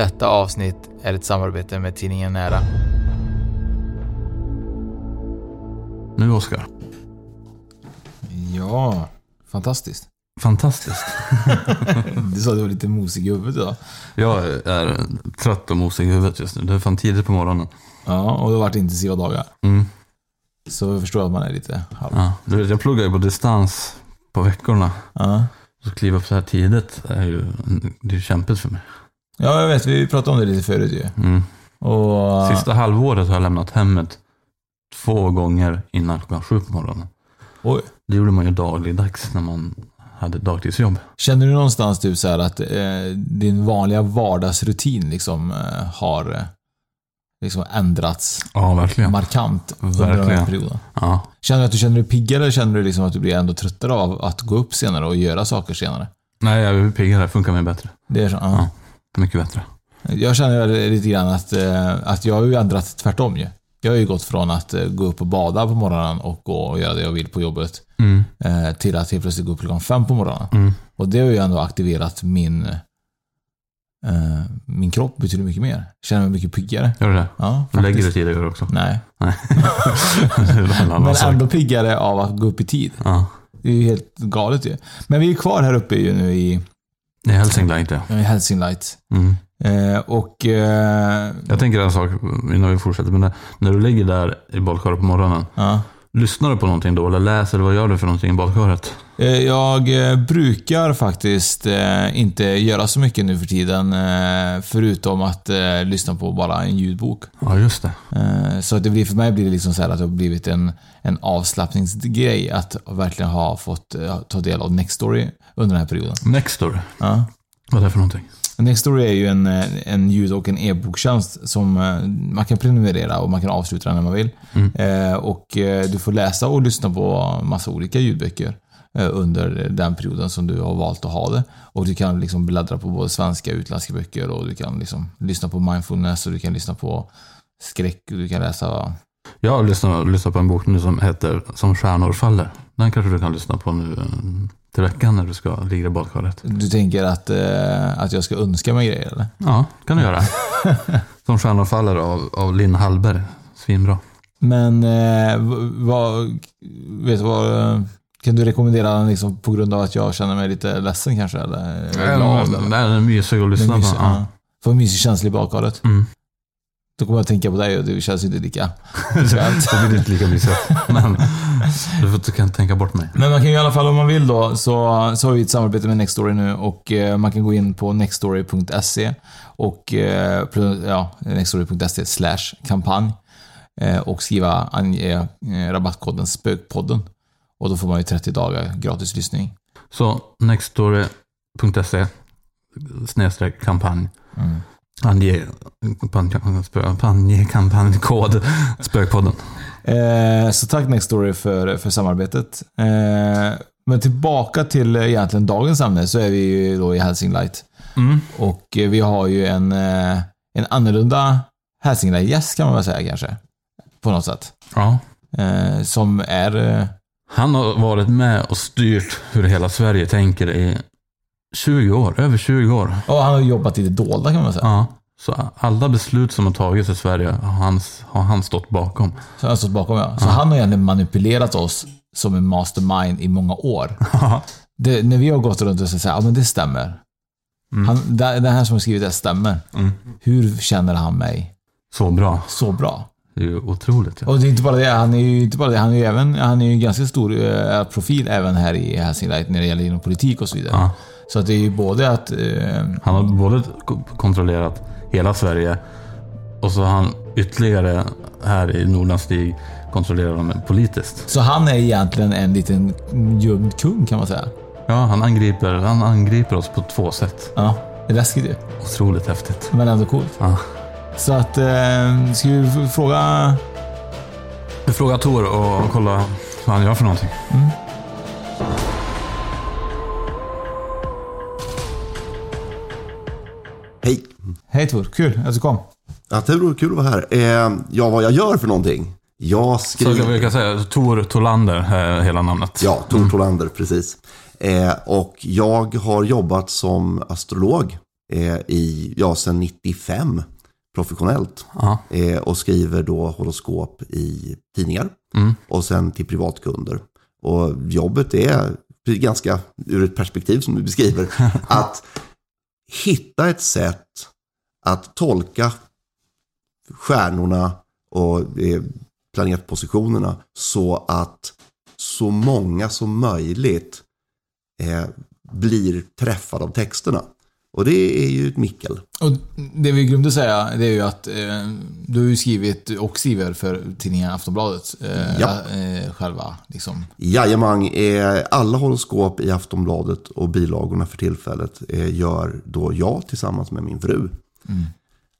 Detta avsnitt är ett samarbete med tidningen Nära. Nu Oskar. Ja, fantastiskt. Fantastiskt. Du sa att du var lite mosig i huvudet idag. Jag är trött och mosig i huvudet just nu. Det är fan tidigt på morgonen. Ja, och det har varit intensiva dagar. Mm. Så jag förstår att man är lite halv... Ja. Du vet, jag pluggar ju på distans på veckorna. Ja. Så kliva upp så här tidigt är ju det är ju kämpigt för mig. Ja, jag vet. Vi pratade om det lite förut ju. Mm. Och... Sista halvåret har jag lämnat hemmet två gånger innan klockan sju på morgonen. Oj. Det gjorde man ju dagligdags när man hade dagtidsjobb. Känner du någonstans typ så här att eh, din vanliga vardagsrutin liksom eh, har eh, liksom ändrats Ja, verkligen. markant under den här Verkligen. perioden? Ja. Känner du att du känner dig piggare eller känner du liksom att du blir ändå tröttare av att gå upp senare och göra saker senare? Nej, jag är piggare. Det funkar mig bättre. Det är så? Ja. Ja. Mycket bättre. Jag känner lite grann att, eh, att jag har ju ändrat tvärtom ju. Jag har ju gått från att eh, gå upp och bada på morgonen och gå och göra det jag vill på jobbet Mm. eh, till att helt plötsligt gå upp klockan fem på morgonen. Mm. Och det har ju ändå aktiverat min min kropp betydligt mycket mer. Känner mig mycket piggare. Gör du det? Ja, Du lägger faktiskt. tidigare också? Nej. Nej. Men ändå piggare av att gå upp i tid. Ja. Det är ju helt galet ju. Men vi är kvar här uppe ju nu i, Är Hälsingland, ja. i Helsinglight. Mm. Eh, och... Eh, Jag tänker en sak innan vi fortsätter. Men när, när du ligger där i badkaret på morgonen. ja. Lyssnar du på någonting då? Eller läser? Eller vad gör du för någonting i badkaret? Eh, Jag eh, brukar faktiskt eh, inte göra så mycket nu för tiden, förutom att lyssna på bara en ljudbok. Ja, just det. Så det blir, för mig blir det liksom så här att det har blivit en, en avslappningsgrej att verkligen ha fått ta del av Nextory under den här perioden. Nextory. Ja. Vad är det för någonting? Nextory är ju en, eh, en ljud och en e-boktjänst som eh, man kan prenumerera och man kan avsluta den när man vill. Eh, Och du får läsa och lyssna på massa olika ljudböcker under den perioden som du har valt att ha det. Och du kan liksom bläddra på både svenska och utländska böcker och du kan liksom lyssna på mindfulness och du kan lyssna på skräck och du kan läsa... Jag har lyssnat, lyssnat på en bok nu som heter Som stjärnor faller. Den kanske du kan lyssna på nu till veckan när du ska ligga i badkaret. Du tänker att, eh, att jag ska önska mig grejer eller? Ja, kan du göra. Som stjärnor faller av, av Linn Hallberg. Svinbra. Men eh, vad... Vet du vad... Kan du rekommendera den liksom på grund av att jag känner mig lite ledsen kanske? Eller, glad? Eller? Den är mysig att lyssna på. Ja. Får en mysig känsla i badkaret. Mm. Då kommer jag att tänka på dig och det känns inte lika det blir inte lika mysigt. Men du, får, du kan tänka bort mig. Men man kan ju i alla fall om man vill då, så, så har vi ett samarbete med Nextory nu och eh, man kan gå in på nextory.se och eh, ja, nextory.se slash kampanj eh, och skriva ange eh, rabattkoden SPÖKPODDEN. Och då får man ju 30 dagar gratis lyssning. Så nextstory.se snedstreck kampanj. Mm. Ange, kampanj, spö- ange kampanjkod Spökpodden. Eh, så tack Nextory för, för samarbetet. Eh, men tillbaka till eh, egentligen dagens ämne så är vi ju då i Hälsinglight. Mm. Och eh, vi har ju en, eh, en annorlunda Hälsingland-gäst kan man väl säga kanske. På något sätt. Ja. Eh, som är... Han har varit med och styrt hur hela Sverige tänker i 20 år, över 20 år. ja, han har jobbat i det dolda kan man säga. Ja. Så alla beslut som har tagits i Sverige har han, har han stått bakom. Så han har stått bakom ja. Så han har egentligen manipulerat oss som en mastermind i många år. det, när vi har gått runt och sagt ja men det stämmer. Han, det, det här som har skrivit det stämmer. Hur känner han mig? Så bra. Så bra. Det är ju otroligt. Ja. Och det är inte bara det, han är ju inte bara det, han är ju även, han är ju en ganska stor eh, profil även här i Hälsingland när det gäller inom politik och så vidare. Ja. Så att det är ju både att... Eh, Han har både kontrollerat hela Sverige och så han ytterligare här i Nordanstig kontrollerar dem politiskt. så han är egentligen en liten gömd kung kan man säga. Ja, han angriper, han angriper oss på två sätt. Ja, det är läskigt ju. Otroligt häftigt. Men ändå coolt. Ja. Så att, eh, ska vi fråga... Vi frågar Tor och kolla vad han gör för någonting. Hej! Hej Tor, kul att du kom. Ja, det vore kul att vara här. Eh, ja, vad jag gör för någonting? Jag Så kan skriver... vi kan säga Tor Tolander, är hela namnet. Ja, Tor Tolander, precis. Eh, och jag har jobbat som astrolog eh, i, ja, sedan 95 professionellt. Eh, och skriver då horoskop i tidningar. Mm. Och sen till privatkunder. Och jobbet är ganska, ur ett perspektiv som du beskriver, att hitta ett sätt att tolka stjärnorna och eh, planetpositionerna så att så många som möjligt eh, blir träffade av texterna. Och det är ju ett mickel. Och det vi glömde säga, det är ju att eh, du har ju skrivit och skriver för tidningen Aftonbladet. Eh, Ja. eh, själva, liksom. Jajamang, eh, alla horoskop i Aftonbladet och bilagorna för tillfället eh, gör då jag tillsammans med min fru.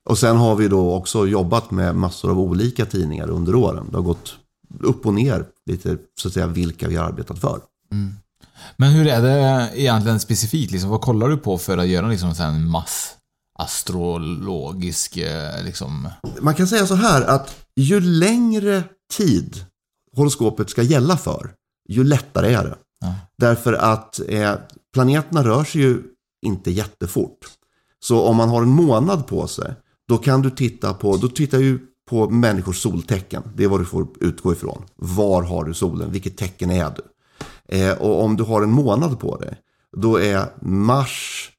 Och sen har vi då också jobbat med massor av olika tidningar under åren. Det har gått upp och ner lite så att säga vilka vi har arbetat för. Men hur är det egentligen specifikt? Liksom, vad kollar du på för att göra liksom, en mass astrologisk eh, liksom... Man kan säga så här att ju längre tid horoskopet ska gälla för, ju lättare är det. Ja. Därför att eh, planeterna rör sig ju inte jättefort. Så om man har en månad på sig, då kan du titta på, då tittar ju på människors soltecken. Det är vad du får utgå ifrån. Var har du solen? Vilket tecken är du? Eh, och om du har en månad på dig, då är Mars,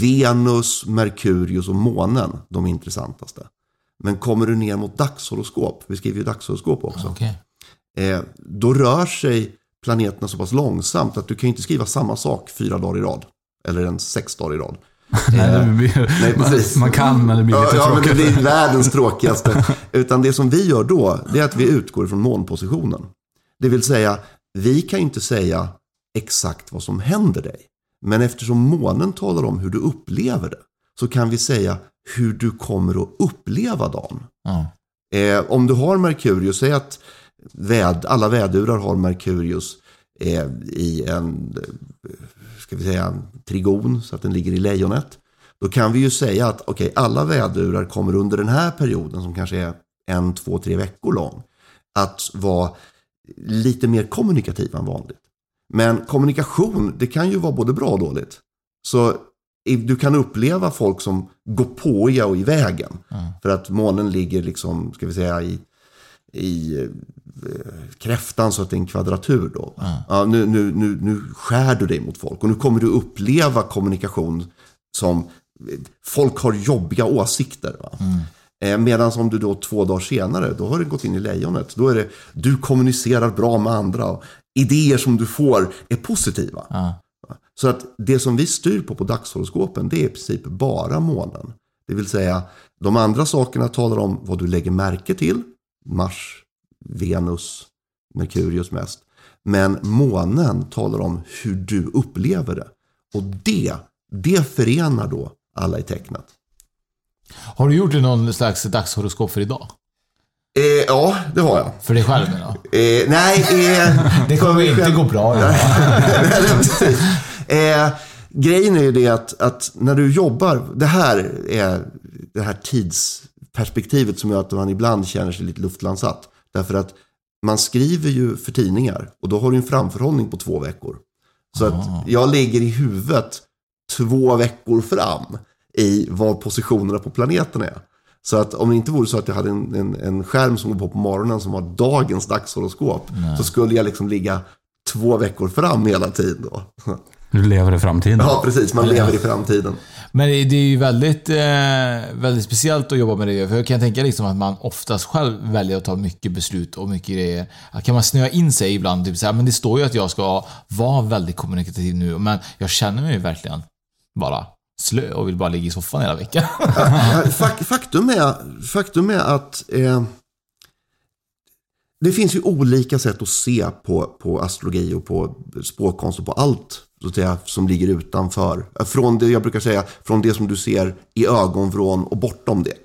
Venus, Merkurius och månen de intressantaste. Men kommer du ner mot dagshoroskop, vi skriver ju dagshoroskop också, Okej. eh, då rör sig planeterna så pass långsamt att du kan inte skriva samma sak fyra dagar i rad. Eller ens sex dagar i rad. Nej, blir, Nej, precis. man, kan, men det blir Ja, lite ja men det tråkigt. blir världens tråkigaste. Utan det som vi gör då, det är att vi utgår från månpositionen. Det vill säga, vi kan inte säga exakt vad som händer dig. Men eftersom månen talar om hur du upplever det, så kan vi säga hur du kommer att uppleva dagen. Ja. Eh, om du har Merkurius, säg att väd, alla vädurar har Merkurius eh, i en, eh, ska vi säga, trigon, så att den ligger i lejonet. Då kan vi ju säga att okej, alla vädurar kommer under den här perioden, som kanske är en, två, tre veckor lång, att vara lite mer kommunikativ än vanligt. Men kommunikation, det kan ju vara både bra och dåligt. Så du kan uppleva folk som går på och i vägen. För att månen ligger liksom, ska vi säga, i, i eh, kräftan så att det är en kvadratur då. Ja, nu, nu, nu, nu skär du dig mot folk och nu kommer du uppleva kommunikation som folk har jobbiga åsikter. Va? Eh, Medan om du då två dagar senare, då har du gått in i lejonet. Då är det, du kommunicerar bra med andra. Och idéer som du får är positiva. Ja. Så att det som vi styr på på dagshoroskopen, det är i princip bara månen. Det vill säga, de andra sakerna talar om vad du lägger märke till. Mars, Venus, Merkurius mest. Men månen talar om hur du upplever det. Och det, det förenar då alla i tecknet. Har du gjort någon slags dagshoroskop för idag? Eh, ja, det har jag. För dig själv jag. Eh, nej, eh, Det kommer inte gå bra. Eh, grejen är ju det att, att när du jobbar, det här är det här tidsperspektivet som gör att man ibland känner sig lite luftlandsatt. Därför att man skriver ju för tidningar och då har du en framförhållning på två veckor. Så att jag ligger i huvudet två veckor fram i var positionerna på planeten är. Så att om det inte vore så att jag hade en, en, en skärm som går på på morgonen som var dagens dagshoroskop. Så skulle jag liksom ligga två veckor fram hela tiden då. Du lever i framtiden. Ja, precis. Man lever i framtiden. Men det är ju väldigt, eh, väldigt speciellt att jobba med det. För jag kan tänka liksom att man oftast själv väljer att ta mycket beslut och mycket grejer. Att kan man snöa in sig ibland, typ så här, men det står ju att jag ska vara väldigt kommunikativ nu, men jag känner mig verkligen bara slö och vill bara ligga i soffan hela veckan. Faktum, är, faktum är att eh, det finns ju olika sätt att se på, på astrologi och på spåkonst och på allt så att säga, som ligger utanför. Eh, från det jag brukar säga, från det som du ser i ögonvrån och bortom det.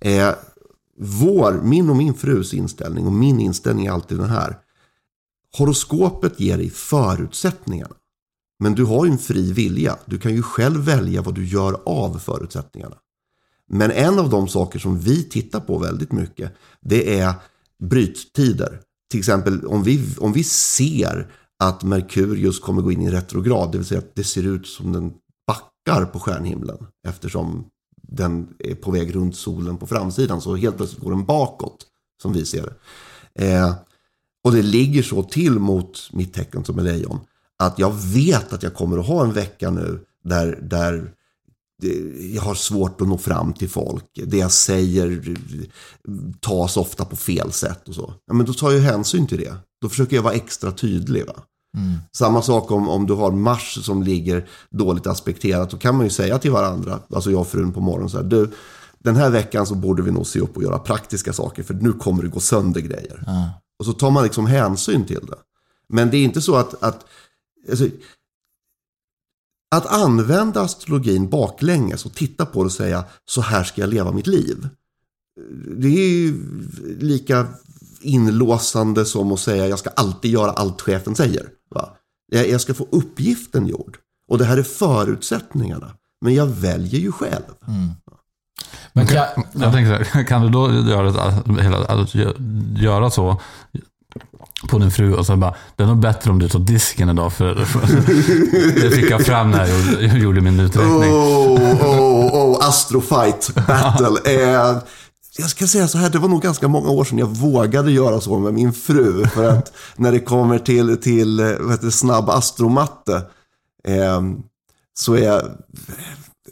Eh, vår, min och min frus inställning och min inställning är alltid den här. Horoskopet ger dig förutsättningarna. Men du har ju en fri vilja. Du kan ju själv välja vad du gör av förutsättningarna. Men en av de saker som vi tittar på väldigt mycket, det är bryttider. Till exempel om vi, om vi ser att Merkurius kommer gå in i retrograd, det vill säga att det ser ut som den backar på stjärnhimlen eftersom den är på väg runt solen på framsidan. Så helt plötsligt går den bakåt, som vi ser det. Eh, och det ligger så till mot mitt tecken som är lejon, att jag vet att jag kommer att ha en vecka nu där, där jag har svårt att nå fram till folk. Det jag säger tas ofta på fel sätt och så. Ja, men då tar jag hänsyn till det. Då försöker jag vara extra tydlig. Va? Samma sak om, om du har Mars som ligger dåligt aspekterat. Då kan man ju säga till varandra, alltså jag och frun på morgonen så här. Du, den här veckan så borde vi nog se upp och göra praktiska saker. För nu kommer det gå sönder grejer. Och så tar man liksom hänsyn till det. Men det är inte så att, att alltså, att använda astrologin baklänges och titta på det och säga så här ska jag leva mitt liv. Det är ju lika inlåsande som att säga jag ska alltid göra allt chefen säger. Va? Jag jag ska få uppgiften gjord. Och det här är förutsättningarna. Men jag väljer ju själv. Men kan, Jag tänker så här, kan du då göra, hela, gö- göra så på din fru och så bara, det är nog bättre om du tar disken idag för, det fick jag fram när jag gjorde, min uträkning. Oh, oh, oh, Astrofight battle. Eh, jag ska säga så här, det var nog ganska många år sedan jag vågade göra så med min fru. För att när det kommer till, till vad heter snabb astromatte eh, så är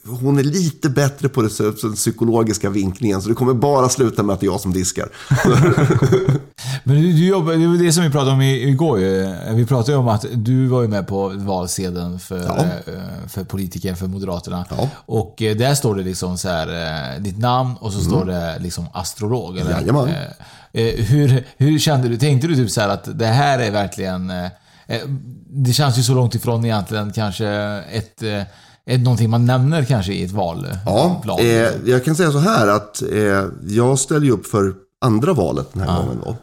hon är lite bättre på den psykologiska vinklingen. Så det kommer bara sluta med att det är jag som diskar. Men du, du jobbar, det var det som vi pratade om igår. Vi pratade ju om att du var ju med på valsedeln för, Ja. eh, för politiker, för Moderaterna. Ja. Och eh, där står det liksom så här, eh, ditt namn och så står det liksom astrolog. Eller? Mm. Jajamän. Hur, hur kände du? Tänkte du typ så här att det här är verkligen... Det känns ju så långt ifrån egentligen kanske ett... eh, ett någonting man nämner kanske i ett val. Ja, eh, jag kan säga så här att eh, jag ställer ju upp för andra valet den här gången. Då.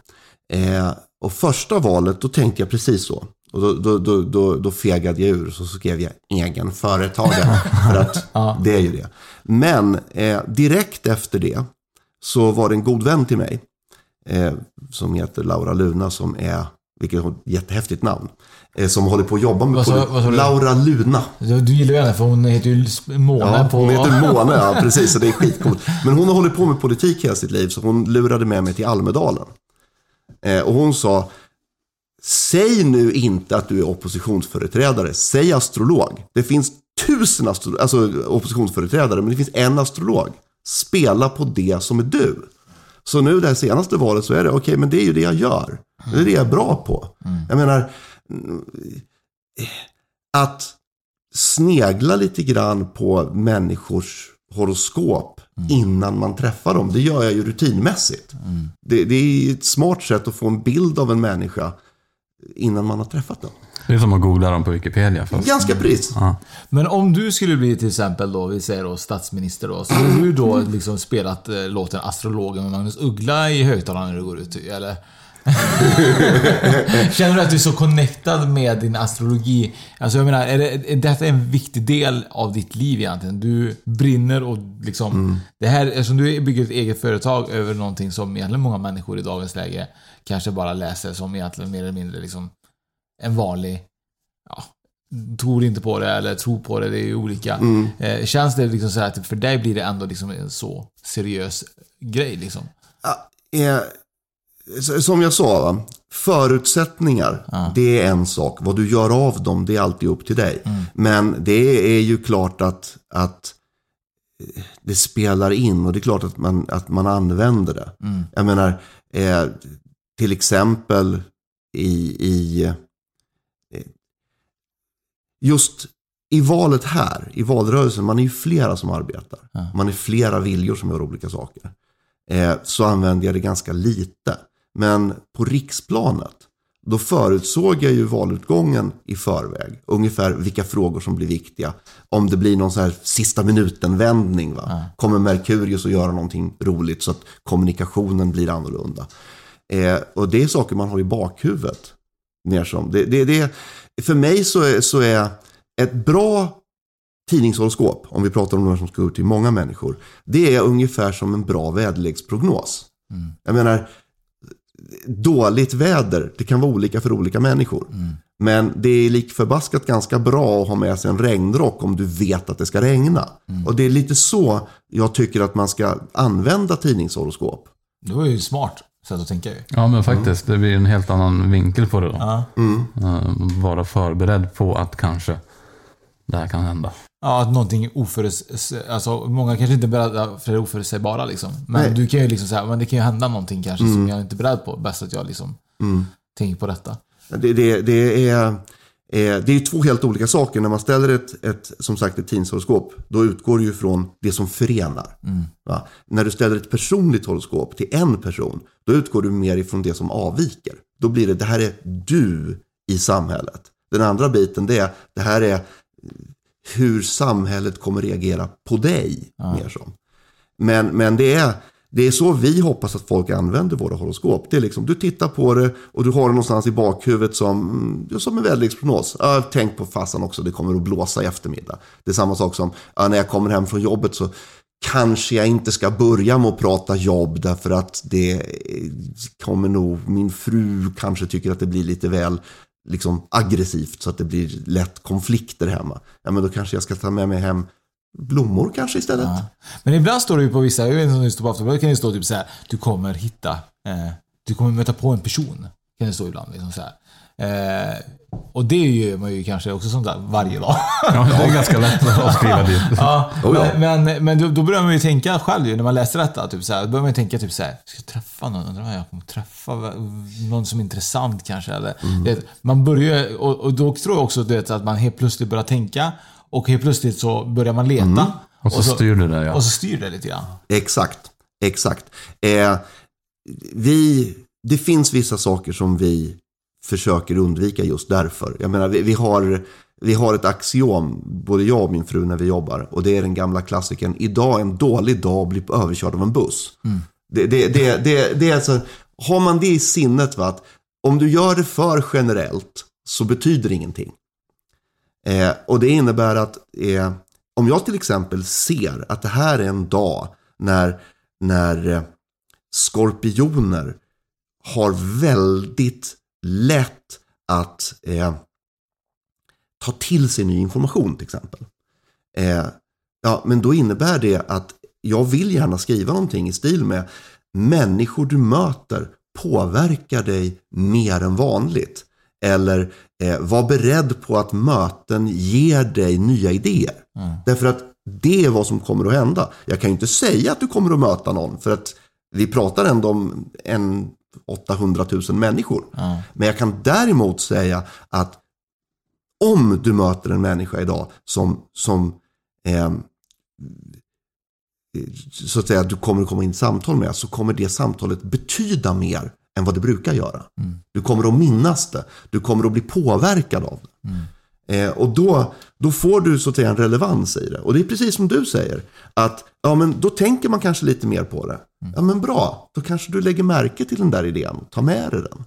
Eh, och första valet, då tänkte jag precis så. Och då, då, då, då, då fegade jag ur så skrev jag egen företagare. för att det är ju det. Men eh, direkt efter det så var det en god vän till mig. Eh, som heter Laura Luna som är, vilket är ett jättehäftigt namn. Eh, som håller på att jobba med Vad sa- vad sa? Laura Luna. Du, gillar ju henne för hon heter ju Måne Ja, på... hon heter Mona, ja precis. Så det är skitcoolt. Men hon har hållit på med politik hela sitt liv, så hon lurade med mig till Almedalen. Eh, och hon sa, säg nu inte att du är oppositionsföreträdare, säg astrolog. Det finns tusen astro- alltså, oppositionsföreträdare, men det finns en astrolog. Spela på det som är du. Så nu det här senaste valet så är det, okej, men det är ju det jag gör. Det är det jag är bra på. Jag menar, att snegla lite grann på människors horoskop innan man träffar dem. Det gör jag ju rutinmässigt. Det, det är ett smart sätt att få en bild av en människa innan man har träffat den. Det är som att googla dem på Wikipedia. Fast, Ganska precis. ja. Men om du skulle bli till exempel då, vi säger då statsminister då, skulle du då liksom spelat eh, låten Astrologen med Magnus Uggla i högtalarna när du går ut, eller? Känner du att du är så connectad med din astrologi? Alltså jag menar, är, det, är detta en viktig del av ditt liv egentligen? Du brinner och liksom... Det här, eftersom du bygger ett eget företag över någonting som egentligen många människor i dagens läge kanske bara läser som egentligen mer eller mindre liksom en vanlig ja, tror inte på det eller tror på det. Det är ju olika. Mm. Eh, känns det liksom så här att för dig blir det ändå liksom en så seriös grej liksom? Eh, som jag sa, va? förutsättningar, det är en sak. Vad du gör av dem, det är alltid upp till dig. Men det är ju klart att, att eh, det spelar in och det är klart att man, att man använder det. Jag menar, eh, till exempel i, i just i valet här, i valrörelsen, man är ju flera som arbetar. Man är flera viljor som gör olika saker. Eh, så använde jag det ganska lite. Men på riksplanet, då förutsåg jag ju valutgången i förväg. Ungefär vilka frågor som blir viktiga. Om det blir någon så här sista minuten-vändning. Va? Kommer Merkurius att göra någonting roligt så att kommunikationen blir annorlunda. Eh, och det är saker man har i bakhuvudet. Mer som. Det, det, det, för mig så är, så är ett bra tidningshoroskop, om vi pratar om några som ska ut till många människor, det är ungefär som en bra väderleksprognos. Jag menar, dåligt väder, det kan vara olika för olika människor. Men det är lik förbaskat ganska bra att ha med sig en regnrock om du vet att det ska regna. Och det är lite så jag tycker att man ska använda tidningshoroskop. Det var ju smart sätt att tänka ju. Ja, men faktiskt. Det blir en helt annan vinkel på det då. Ja. Eh, Vara förberedd på att kanske det här kan hända. Ja, att någonting oföruts... Alltså, många kanske inte är beredda för det oförutsägbara liksom. Men Nej. du kan ju liksom säga, men det kan ju hända någonting kanske som jag inte är beredd på. Bäst att jag liksom tänker på detta. Det, det, det, är, eh, det är ju två helt olika saker. När man ställer ett, ett, som sagt, ett tidningshoroskop, då utgår du ju från det som förenar. Va? När du ställer ett personligt horoskop till en person, då utgår du mer ifrån det som avviker. Då blir det, det här är du i samhället. Den andra biten, det är, det här är hur samhället kommer reagera på dig. Mer som. Men, men det, är, det är så vi hoppas att folk använder våra horoskop. Det är liksom, du tittar på det och du har det någonstans i bakhuvudet som, mm, som en väderleksprognos. Ja, tänk på fassan också, det kommer att blåsa i eftermiddag. Det är samma sak som ja, när jag kommer hem från jobbet så kanske jag inte ska börja med att prata jobb därför att det kommer nog, min fru kanske tycker att det blir lite väl liksom aggressivt så att det blir lätt konflikter hemma. Ja, men då kanske jag ska ta med mig hem blommor kanske istället. Ja. Men ibland står det ju på vissa, jag vet inte om det står på Aftonbladet, kan det stå typ så här, du kommer hitta, eh, du kommer möta på en person. Kan det stå ibland. Liksom så här. Eh, och det gör man ju kanske också sånt där varje dag. Ja, det är ganska lätt att skriva dit. Ja, Oh ja. men, men, men då, då börjar man ju tänka själv ju, när man läser detta. Typ så här, då börjar man ju tänka typ så här, ska jag träffa någon? Undrar vad jag kommer träffa? Någon som är intressant kanske? Eller, Mm. det, man börjar och, och då tror jag också vet, att man helt plötsligt börjar tänka och helt plötsligt så börjar man leta. Mm. Och så styr du det, ja. Och så styr det lite grann. Exakt, exakt. Eh, vi, det finns vissa saker som vi försöker undvika just därför. Jag menar, vi, vi, har, vi har ett axiom, både jag och min fru när vi jobbar. Och det är den gamla klassikern, idag är en dålig dag att bli överkörd av en buss. Det, det, det, det, det är alltså, har man det i sinnet, va, att om du gör det för generellt så betyder det ingenting. Eh, och det innebär att eh, om jag till exempel ser att det här är en dag när, när eh, skorpioner har väldigt lätt att eh, ta till sig ny information till exempel. Eh, ja, men då innebär det att jag vill gärna skriva någonting i stil med människor du möter påverkar dig mer än vanligt. Eller eh, var beredd på att möten ger dig nya idéer. Därför att det är vad som kommer att hända. Jag kan ju inte säga att du kommer att möta någon för att vi pratar ändå om en 800 000 människor. Men jag kan däremot säga att om du möter en människa idag som, som eh, så att säga, du kommer att komma in i ett samtal med så kommer det samtalet betyda mer än vad det brukar göra. Du kommer att minnas det. Du kommer att bli påverkad av det. Eh, och då, då får du så att säga en relevans i det. Och det är precis som du säger. Att ja, men då tänker man kanske lite mer på det. Ja men bra, då kanske du lägger märke till den där idén och tar med dig den.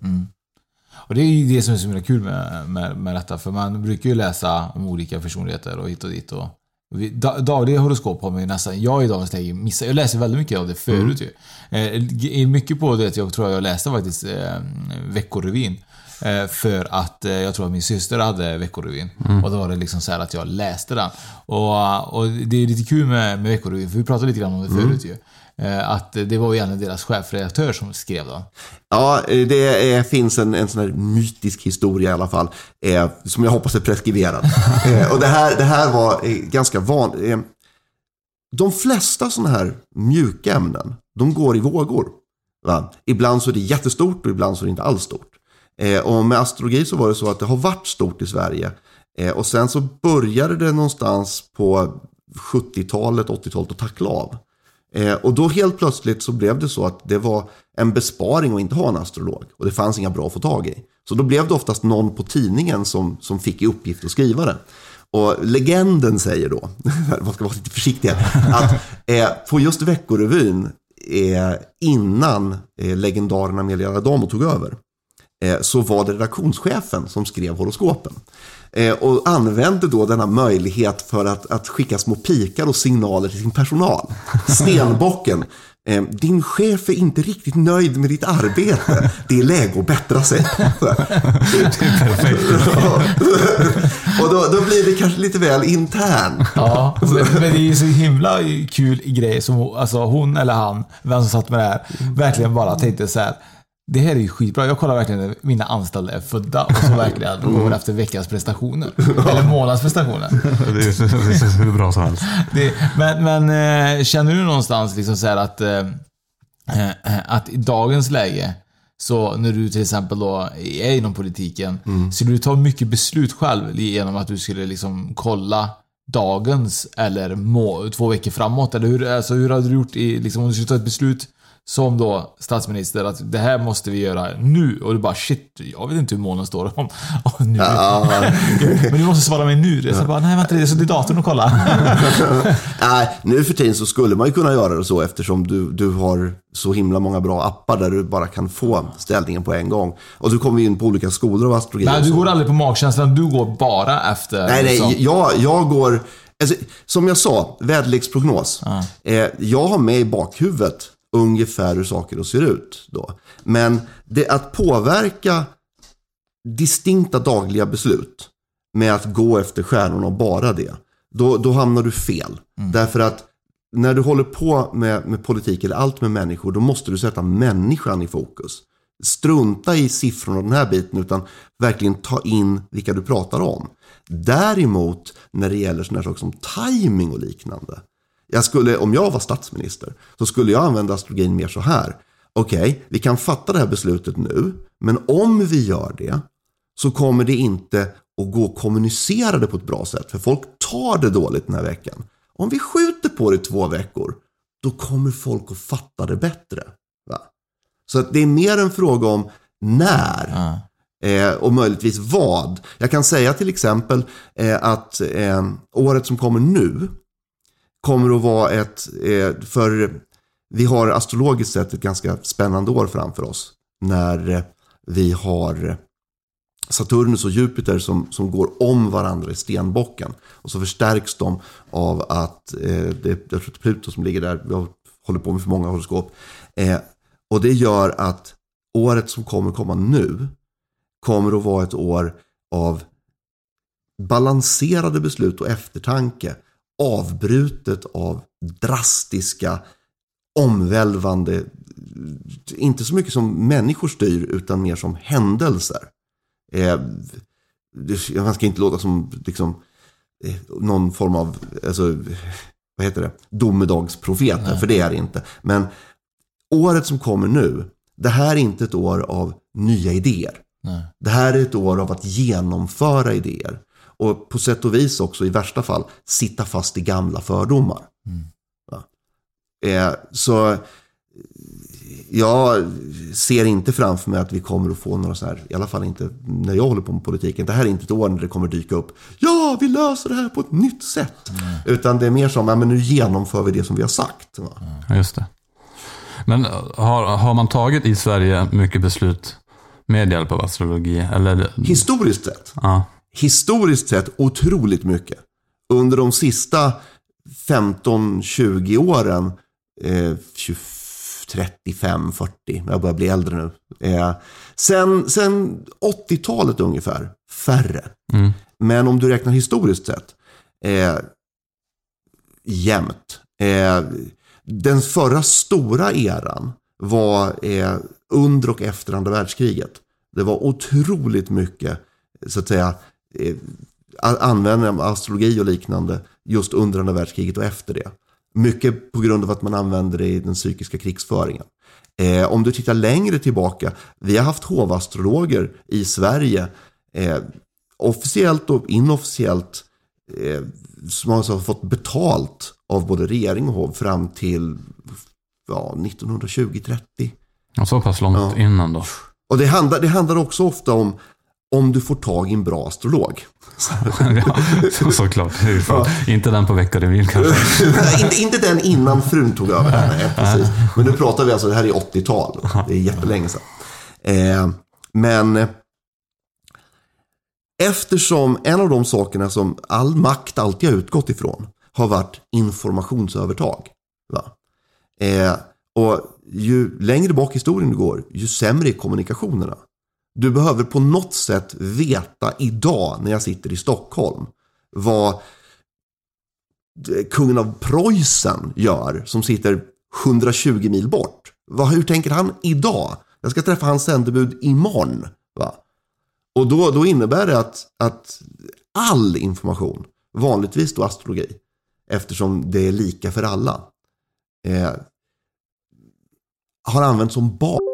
Och det är ju det som är så himla kul med, med, med detta. För man brukar ju läsa om olika personligheter och hit och dit. Och vi, da, dagliga horoskop har man ju nästan, jag i dagens läge missat. Jag läser väldigt mycket av det förut ju. Eh, mycket på det, jag tror jag läste faktiskt eh, Veckorevyn. Eh, för att eh, jag tror att min syster hade Veckorevyn. Och då var det liksom så här att jag läste den. Och, och det är lite kul med, med Veckorevyn, för vi pratade lite grann om det förut ju. Eh, Att det var ju egentligen deras chefredaktör som skrev den. Ja, det är, finns en, en sån här mytisk historia i alla fall, eh, som jag hoppas är preskriberad. eh, och det här, det här var eh, ganska vanligt. Eh, de flesta sådana här mjuka ämnen, de går i vågor. Va? Ibland så är det jättestort och ibland så är det inte alls stort. Eh, och med astrologi så var det så att det har varit stort i Sverige. Eh, och sen så började det någonstans på 70-talet, 80-talet att tackla av. Eh, och då helt plötsligt så blev det så att det var en besparing att inte ha en astrolog. Och det fanns inga bra att få tag i. Så då blev det oftast någon på tidningen som, som fick i uppgift att skriva det. Och legenden säger då, man ska vara lite försiktig här, att eh, på just Veckorevyn, eh, innan eh, legendarerna Amelia Adamo tog över, så var det redaktionschefen som skrev horoskopen. Eh, och använde då denna möjlighet för att, att skicka små pikar och signaler till sin personal. Stenbocken. Eh, din chef är inte riktigt nöjd med ditt arbete. Det är läge att bättra sig. och då, då blir det kanske lite väl intern. Ja, men, men det är ju så himla kul grej som alltså hon eller han, vem som satt med det här, verkligen bara tänkte så här. Det här är ju skitbra. Jag kollar verkligen när mina anställda är födda och så verkligen går efter veckans prestationer. Eller månadens prestationer. Det är hur bra som helst. Det, men men eh, känner du någonstans liksom så att, eh, eh, att i dagens läge, så när du till exempel då är inom politiken, skulle du ta mycket beslut själv genom att du skulle liksom kolla dagens eller må, två veckor framåt? Eller hur, alltså, hur hade du gjort i, liksom, om du skulle ta ett beslut som då statsminister att det här måste vi göra nu och du bara shit, jag vet inte hur månen står om, om nu. Men du måste svara mig nu. Så jag bara, nej vänta, det är så datorn och kolla. Nej, nu för tiden så skulle man ju kunna göra det så eftersom du, du har så himla många bra appar där du bara kan få ställningen på en gång. Och du kommer in på olika skolor av astrologi. Nej, du går aldrig på magkänslan, du går bara efter... Nej, liksom- nej, jag, jag går... Alltså, som jag sa, väderleksprognos. Eh, jag har med i bakhuvudet ungefär hur saker ser ut då. Men det, att påverka distinkta dagliga beslut med att gå efter stjärnorna och bara det, då, då hamnar du fel. Därför att när du håller på med, med politik eller allt med människor, då måste du sätta människan i fokus. Strunta i siffrorna och den här biten, utan verkligen ta in vilka du pratar om. Däremot, när det gäller sådana saker som timing och liknande. Jag skulle, om jag var statsminister, så skulle jag använda astrologin mer så här. Okej, vi kan fatta det här beslutet nu, men om vi gör det så kommer det inte att gå att kommunicera det på ett bra sätt. För folk tar det dåligt den här veckan. Om vi skjuter på det två veckor, då kommer folk att fatta det bättre. Va? Så att det är mer en fråga om när eh, och möjligtvis vad. Jag kan säga till exempel eh, att eh, året som kommer nu kommer att vara ett, eh, för vi har astrologiskt sett ett ganska spännande år framför oss. När vi har Saturnus och Jupiter som, som går om varandra i stenbocken. Och så förstärks de av att eh, det, jag tror att det är Pluto som ligger där. Jag håller på med för många horoskop. Eh, och det gör att året som kommer komma nu kommer att vara ett år av balanserade beslut och eftertanke. Avbrutet av drastiska, omvälvande, inte så mycket som människor styr utan mer som händelser. Eh, man ska inte låta som liksom, eh, någon form av, alltså, vad heter det, domedagsprofet, för det är det inte. Men året som kommer nu, det här är inte ett år av nya idéer. Det här är ett år av att genomföra idéer. Och på sätt och vis också i värsta fall sitta fast i gamla fördomar. Va? Eh, så jag ser inte framför mig att vi kommer att få några så här, i alla fall inte när jag håller på med politiken. Det här är inte ett år när det kommer dyka upp, ja vi löser det här på ett nytt sätt. Utan det är mer som, ja men nu genomför vi det som vi har sagt. Va? Ja, just det. Men har, har man tagit i Sverige mycket beslut med hjälp av astrologi? Eller? Historiskt sett, Ja. Historiskt sett otroligt mycket. Under de sista 15-20 åren, eh, 20, 35-40. Jag börjar bli äldre nu. Eh, sen sen 80-talet ungefär, färre. Mm. Men om du räknar historiskt sett, eh, jämnt. Eh, den förra stora eran var eh, under och efter andra världskriget. Det var otroligt mycket, så att säga, eh, användning av astrologi och liknande just under andra världskriget och efter det. Mycket på grund av att man använder det i den psykiska krigsföringen. Eh, om du tittar längre tillbaka, vi har haft hovastrologer i Sverige, eh, officiellt och inofficiellt, eh, som alltså har fått betalt av både regering och hov fram till ja, 1920-30. Och så pass långt Ja. innan då. Och det handlar, det handlar också ofta om om du får tag i en bra astrolog. ja, så, såklart. För- Inte den på veckorevyn kanske. Nej, inte, inte den innan frun tog över. Nej, precis. Men nu pratar vi alltså, det här är 80-tal. Det är jättelänge sedan. Eh, men eftersom en av de sakerna som all makt alltid har utgått ifrån har varit informationsövertag. Va? Eh, och ju längre bak i historien du går, ju sämre är kommunikationerna. Du behöver på något sätt veta idag när jag sitter i Stockholm vad kungen av Preussen gör som sitter 120 mil bort. Vad, hur tänker han idag? Jag ska träffa hans sändebud imorgon. Va? Och då, då innebär det att, att all information, vanligtvis då astrologi, eftersom det är lika för alla, eh, har använts som bas.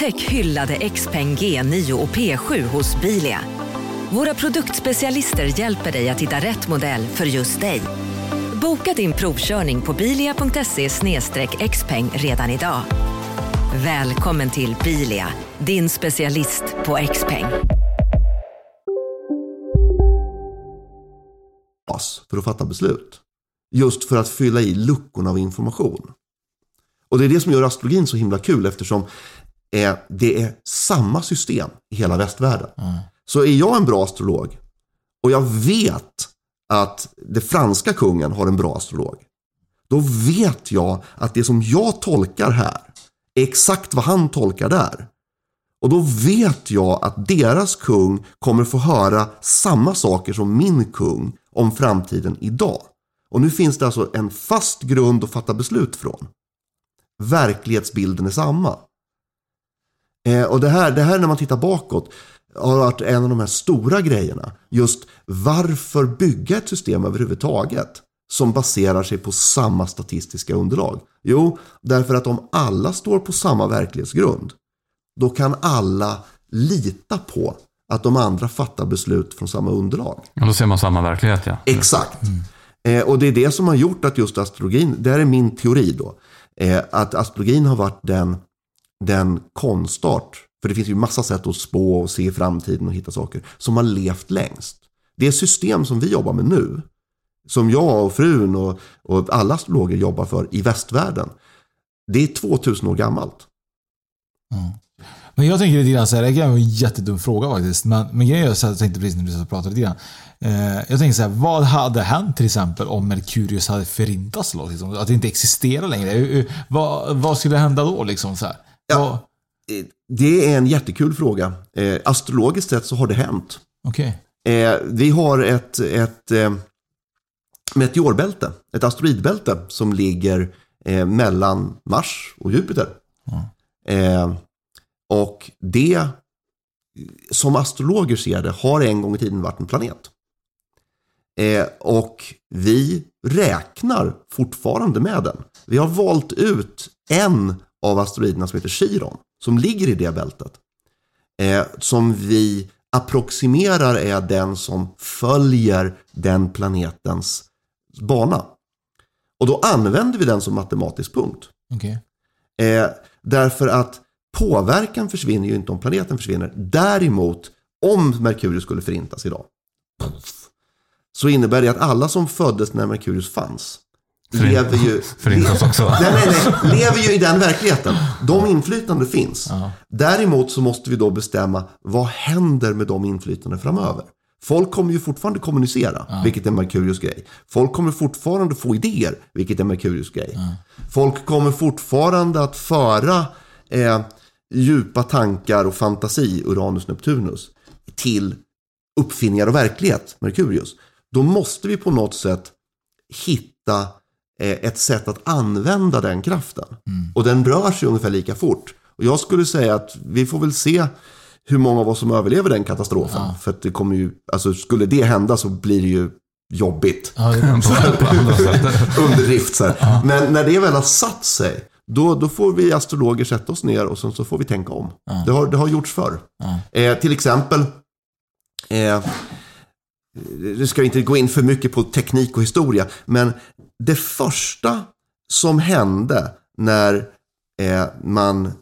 Upptäck hyllade XPeng G9 och P7 hos Bilia. Våra produktspecialister hjälper dig att hitta rätt modell för just dig. Boka din provkörning på bilia.se xpeng redan idag. Välkommen till Bilia, din specialist på XPeng. bas för att fatta beslut. Just för att fylla i luckorna av information. Och det är det som gör astrologin så himla kul eftersom eh, det är samma system i hela västvärlden. Så är jag en bra astrolog och jag vet att det franska kungen har en bra astrolog. Då vet jag att det som jag tolkar här är exakt vad han tolkar där. Och då vet jag att deras kung kommer få höra samma saker som min kung om framtiden idag. Och nu finns det alltså en fast grund att fatta beslut från. Verklighetsbilden är samma. Eh, och det här, det här när man tittar bakåt har varit en av de här stora grejerna. Just varför bygga ett system överhuvudtaget som baserar sig på samma statistiska underlag? Jo, därför att om alla står på samma verklighetsgrund då kan alla lita på att de andra fattar beslut från samma underlag. Och då ser man samma verklighet ja. Exakt. Eh, och det är det som har gjort att just astrologin, det här är min teori då, eh, att astrologin har varit den, den konstart, för det finns ju massa sätt att spå och se framtiden och hitta saker, som har levt längst. Det system som vi jobbar med nu, som jag och frun och, och alla astrologer jobbar för i västvärlden, det är 2000 år gammalt. Mm. Men jag tänker lite grann så här, det kan vara en jättedum fråga faktiskt. Men, men grejen är så här, jag tänkte precis när du pratade lite grann. Eh, jag tänker så här, vad hade hänt till exempel om Merkurius hade förintats? Liksom, att det inte existerar längre? Vad, vad skulle hända då? Liksom, så här? Vad- Eh, Det är en jättekul fråga. Eh, astrologiskt sett så har det hänt. Okej. Eh, vi har ett, ett eh, meteorbälte, ett asteroidbälte som ligger eh, mellan Mars och Jupiter. Eh, och det, som astrologer ser det, har en gång i tiden varit en planet. Och vi räknar fortfarande med den. Vi har valt ut en av asteroiderna som heter Chiron, som ligger i det bältet. Eh, som vi approximerar är den som följer den planetens bana. Och då använder vi den som matematisk punkt. Okej. Eh, därför att påverkan försvinner ju inte om planeten försvinner. Däremot, om Merkurius skulle förintas idag, så innebär det att alla som föddes när Merkurius fanns, lever ju... förintas också. Nej, nej, nej. Lever ju i den verkligheten. De inflytande finns. Däremot så måste vi då bestämma vad händer med de inflytande framöver. Folk kommer ju fortfarande kommunicera, vilket är Merkurius grej. Folk kommer fortfarande få idéer, vilket är Merkurius grej. Folk kommer fortfarande att föra eh, djupa tankar och fantasi, Uranus, Neptunus, till uppfinningar och verklighet, Merkurius. Då måste vi på något sätt hitta ett sätt att använda den kraften. Och den rör sig ungefär lika fort. Och jag skulle säga att vi får väl se hur många av oss som överlever den katastrofen. För att det kommer ju, alltså skulle det hända så blir det ju jobbigt. Ja, det. Underdrift så här. Men när det väl har satt sig, då, då får vi astrologer sätta oss ner och sen så får vi tänka om. Det, har, det har gjorts förr. Eh, till exempel, eh, det ska inte gå in för mycket på teknik och historia, men det första som hände när eh, man...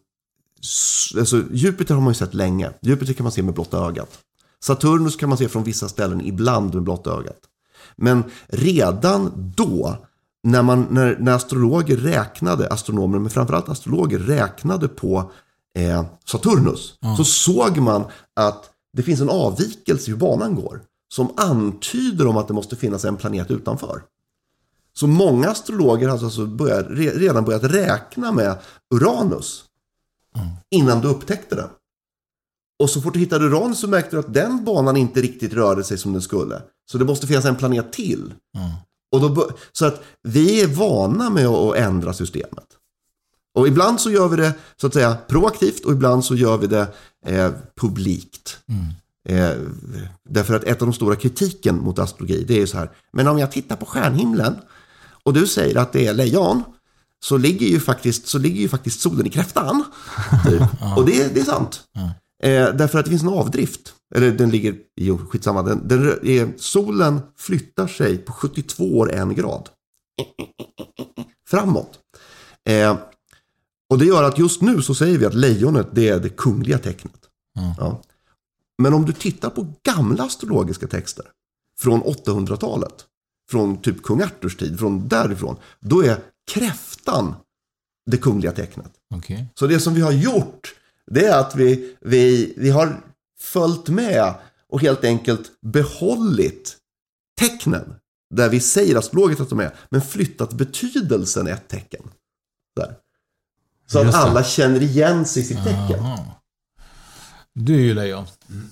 Alltså, Jupiter har man ju sett länge. Jupiter kan man se med blotta ögat. Saturnus kan man se från vissa ställen ibland med blotta ögat. Men redan då, när, man, när, när astrologer räknade, astronomer, men framförallt astrologer räknade på eh, Saturnus, så såg man att det finns en avvikelse i hur banan går. Som antyder om att det måste finnas en planet utanför. Så många astrologer har alltså börjat, re- redan börjat räkna med Uranus. Innan du upptäckte den. Och så fort du hittade Uranus så märkte du att den banan inte riktigt rörde sig som den skulle. Så det måste finnas en planet till. Och då, så att vi är vana med att, ändra systemet. Och ibland så gör vi det så att säga proaktivt och ibland så gör vi det eh, publikt. Eh, därför att ett av de stora kritiken mot astrologi det är ju så här. Men om jag tittar på stjärnhimlen och du säger att det är lejon så ligger ju faktiskt, så ligger ju faktiskt solen i kräftan. Typ. Och det, det är sant. Eh, därför att det finns en avdrift. Eller den ligger, jo skitsamma. Den, den är, solen flyttar sig på 72 år en grad. Framåt. Eh, och det gör att just nu så säger vi att lejonet det är det kungliga tecknet. Ja. Men om du tittar på gamla astrologiska texter från 800-talet, från typ kung Arturs tid, från därifrån, då är kräftan det kungliga tecknet. Okej. Så det som vi har gjort, det är att vi, vi, vi har följt med och helt enkelt behållit tecknen där vi säger astrologiskt att de är, men flyttat betydelsen ett tecken. Där. Så att alla känner igen sig i sitt tecken. Du är ju lejon.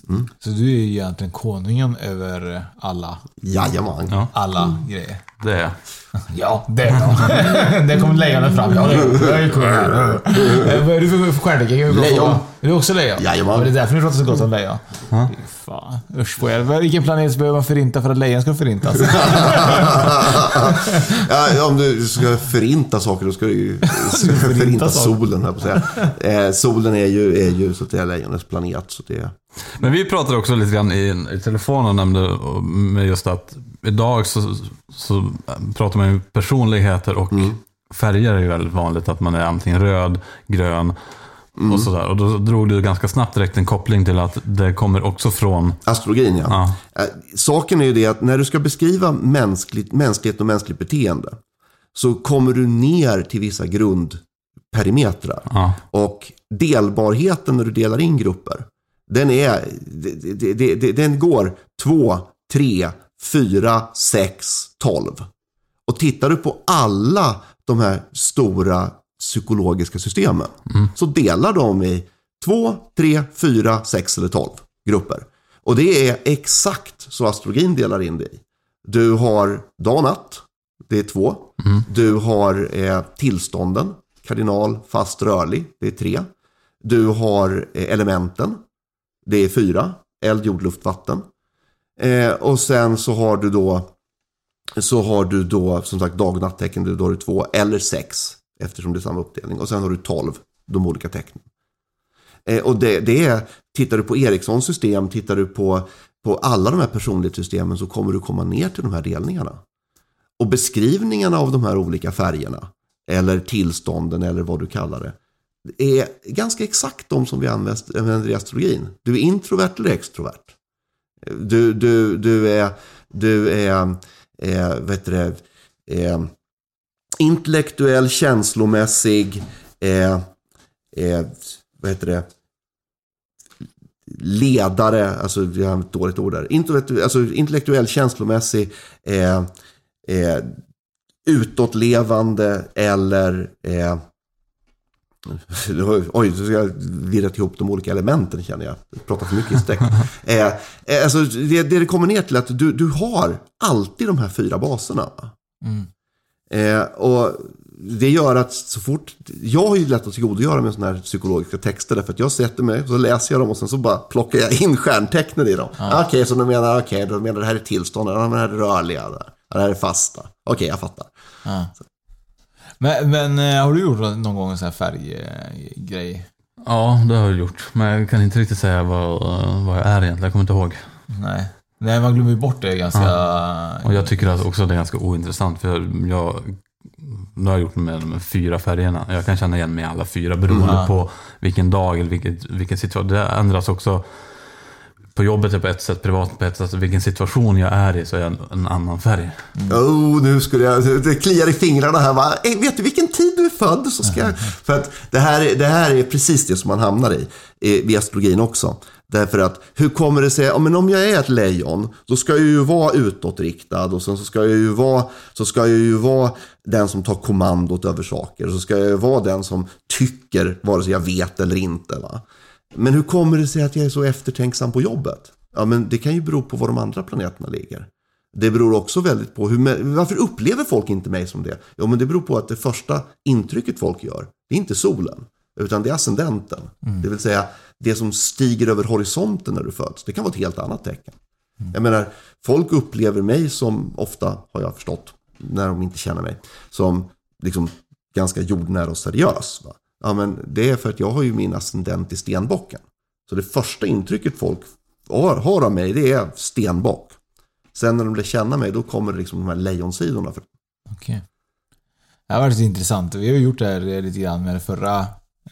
Mm. Så du är ju egentligen konungen över alla, Jajamän. Ja, alla grejer. det är Ja, det är jag. Där kommer lejonet fram. Ja, det är- jag är kung här. Eh, Vad är du för för? Jag är bra Lejon. fråga. Är du också lejon? Jajamän. Ja, Det är därför ni pratar så gott om lejon. Fy Fan. Usch på er. Vilken planet behöver man förinta för att lejon ska förintas? ja, om du ska förinta saker då ska du ju förinta saker. solen. Här på att säga. Eh, solen är ju, är ju så att säga lejonets planet. Så det, Men vi pratade också lite grann i, i telefon och nämnde med just att idag så, så pratar man ju personligheter och färger är ju väldigt vanligt. Att man är antingen röd, grön och sådär. Och då drog du ganska snabbt direkt en koppling till att det kommer också från... Astrologin ja. Ja. Eh, Saken är ju det att när du ska beskriva mänskligt, mänsklighet och mänskligt beteende så kommer du ner till vissa grundperimetrar. Ja. Och delbarheten när du delar in grupper, den, är, den går 2, 3, 4, 6, 12. Och tittar du på alla de här stora psykologiska systemen så delar de i 2, 3, 4, 6 eller 12 grupper. Och det är exakt så astrologin delar in det i. Du har dag och natt, det är två. Du har eh, tillstånden, kardinal, fast, rörlig, det är tre. Du har eh, elementen, det är fyra. Eld, jord, luft, vatten. Eh, och sen så har du då så har du då som sagt dag och nattecken, då har du två eller sex eftersom det är samma uppdelning. Och sen har du tolv, de olika tecknen. Eh, och det, det är, tittar du på Ericssons system, tittar du på, på alla de här personlighetssystemen så kommer du komma ner till de här delningarna. Och beskrivningarna av de här olika färgerna, eller tillstånden eller vad du kallar det, är ganska exakt de som vi använder i astrologin. Du är introvert eller extrovert. Du, du, du är, du är, är vad heter det, är intellektuell, känslomässig, är, är, vad heter det, ledare, alltså vi har ett dåligt ord där, intellektuell, alltså, intellektuell känslomässig, eh, eh, utåtlevande eller eh, Oj, nu ska jag virrat ihop de olika elementen känner jag. Jag pratar för mycket i sträck. eh, eh, alltså, det, det det kommer ner till att du, du har alltid de här fyra baserna. Mm. Eh, och det gör att så fort, jag har ju lätt att tillgodogöra mig sådana här psykologiska texter därför att jag sätter mig, så läser jag dem och sen så bara plockar jag in stjärntecknen i dem. Ja. Okej, så de menar, okej, okay, de menar det här är tillstånd, det här är rörliga, det här är fasta. Okej, jag fattar. Ja. Men, men eh, har du gjort någon gång en sån här färggrej? Ja, det har jag gjort. Men jag kan inte riktigt säga vad, vad jag är egentligen. Jag kommer inte ihåg. Nej. Nej, man glömmer ju bort det ganska... Ja. Och jag tycker också att det är ganska ointressant. För jag, nu har jag gjort med de fyra färgerna. Jag kan känna igen mig i alla fyra beroende Mm. på vilken dag eller vilket, vilken situation. Det ändras också. På jobbet är på ett sätt, privat på ett sätt. Vilken situation jag är i så är jag en, annan färg. Oh, nu skulle jag, det kliar i fingrarna här. Va? Eh, vet du vilken tid du är född? Så ska jag, för att det här, är- det här är precis det som man hamnar i, vid astrologin också. Därför att hur kommer det sig, ja, men om jag är ett lejon, då ska jag ju vara utåtriktad och sen så ska jag ju vara, så ska jag ju vara den som tar kommandot över saker. Så ska jag ju vara den som tycker, vare sig jag vet eller inte. Va? Men hur kommer det sig att jag är så eftertänksam på jobbet? Ja, men det kan ju bero på var de andra planeterna ligger. Det beror också väldigt på hur, varför upplever folk inte mig som det? Jo, men det beror på att det första intrycket folk gör, det är inte solen, utan det är ascendenten. Det vill säga det som stiger över horisonten när du föds. Det kan vara ett helt annat tecken. Jag menar, folk upplever mig som, ofta har jag förstått, när de inte känner mig, som liksom ganska jordnära och seriös. Va? Ja, men det är för att jag har ju min ascendent i stenbocken. Så det första intrycket folk har, av mig, det är stenbock. Sen när de lär känna mig, då kommer det liksom de här lejonsidorna. För... Okej. Det har varit intressant. Vi har ju gjort det här lite grann med det förra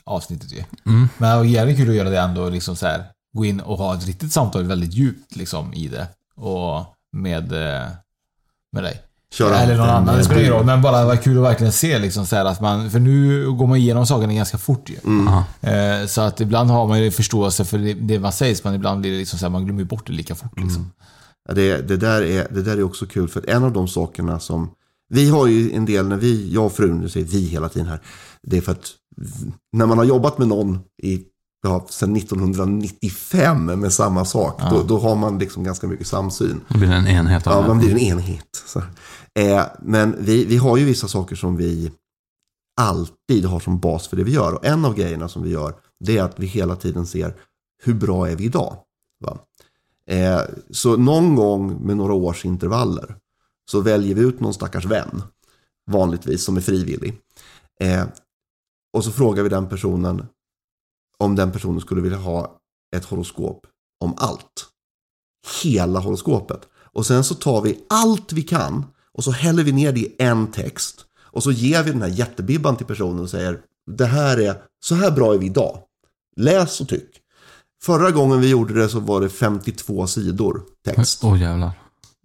avsnittet ju. Mm. Men det var jävligt kul att göra det ändå, liksom så här. Gå in och ha ett riktigt samtal väldigt djupt liksom i det. Och med, eh, med dig. Köra Eller någon annan, det spelar ingen roll. Men bara det var kul att verkligen se liksom så här att man, för nu går man igenom sakerna ganska fort ju. Eh, Så att ibland har man ju förståelse för det, det man säger, men ibland blir det liksom så här, man glömmer bort det lika fort liksom. Ja, det, det, där är, det där är också kul för att en av de sakerna som vi har ju en del när vi, jag och frun, nu säger vi hela tiden här. Det är för att när man har jobbat med någon i, ja, sedan 1995 med samma sak. Då, då har man liksom ganska mycket samsyn. Då blir det en enhet av Ja, man blir en enhet. Så. Eh, men vi, vi har ju vissa saker som vi alltid har som bas för det vi gör. Och en av grejerna som vi gör, det är att vi hela tiden ser hur bra är vi idag? Va? Eh, så någon gång med några års intervaller så väljer vi ut någon stackars vän, vanligtvis som är frivillig. Eh, och så frågar vi den personen om den personen skulle vilja ha ett horoskop om allt. Hela horoskopet. Och sen så tar vi allt vi kan och så häller vi ner det i en text. Och så ger vi den här jättebibban till personen och säger det här är, så här bra är vi idag. Läs och tyck. Förra gången vi gjorde det så var det 52 sidor text. Åh jävlar.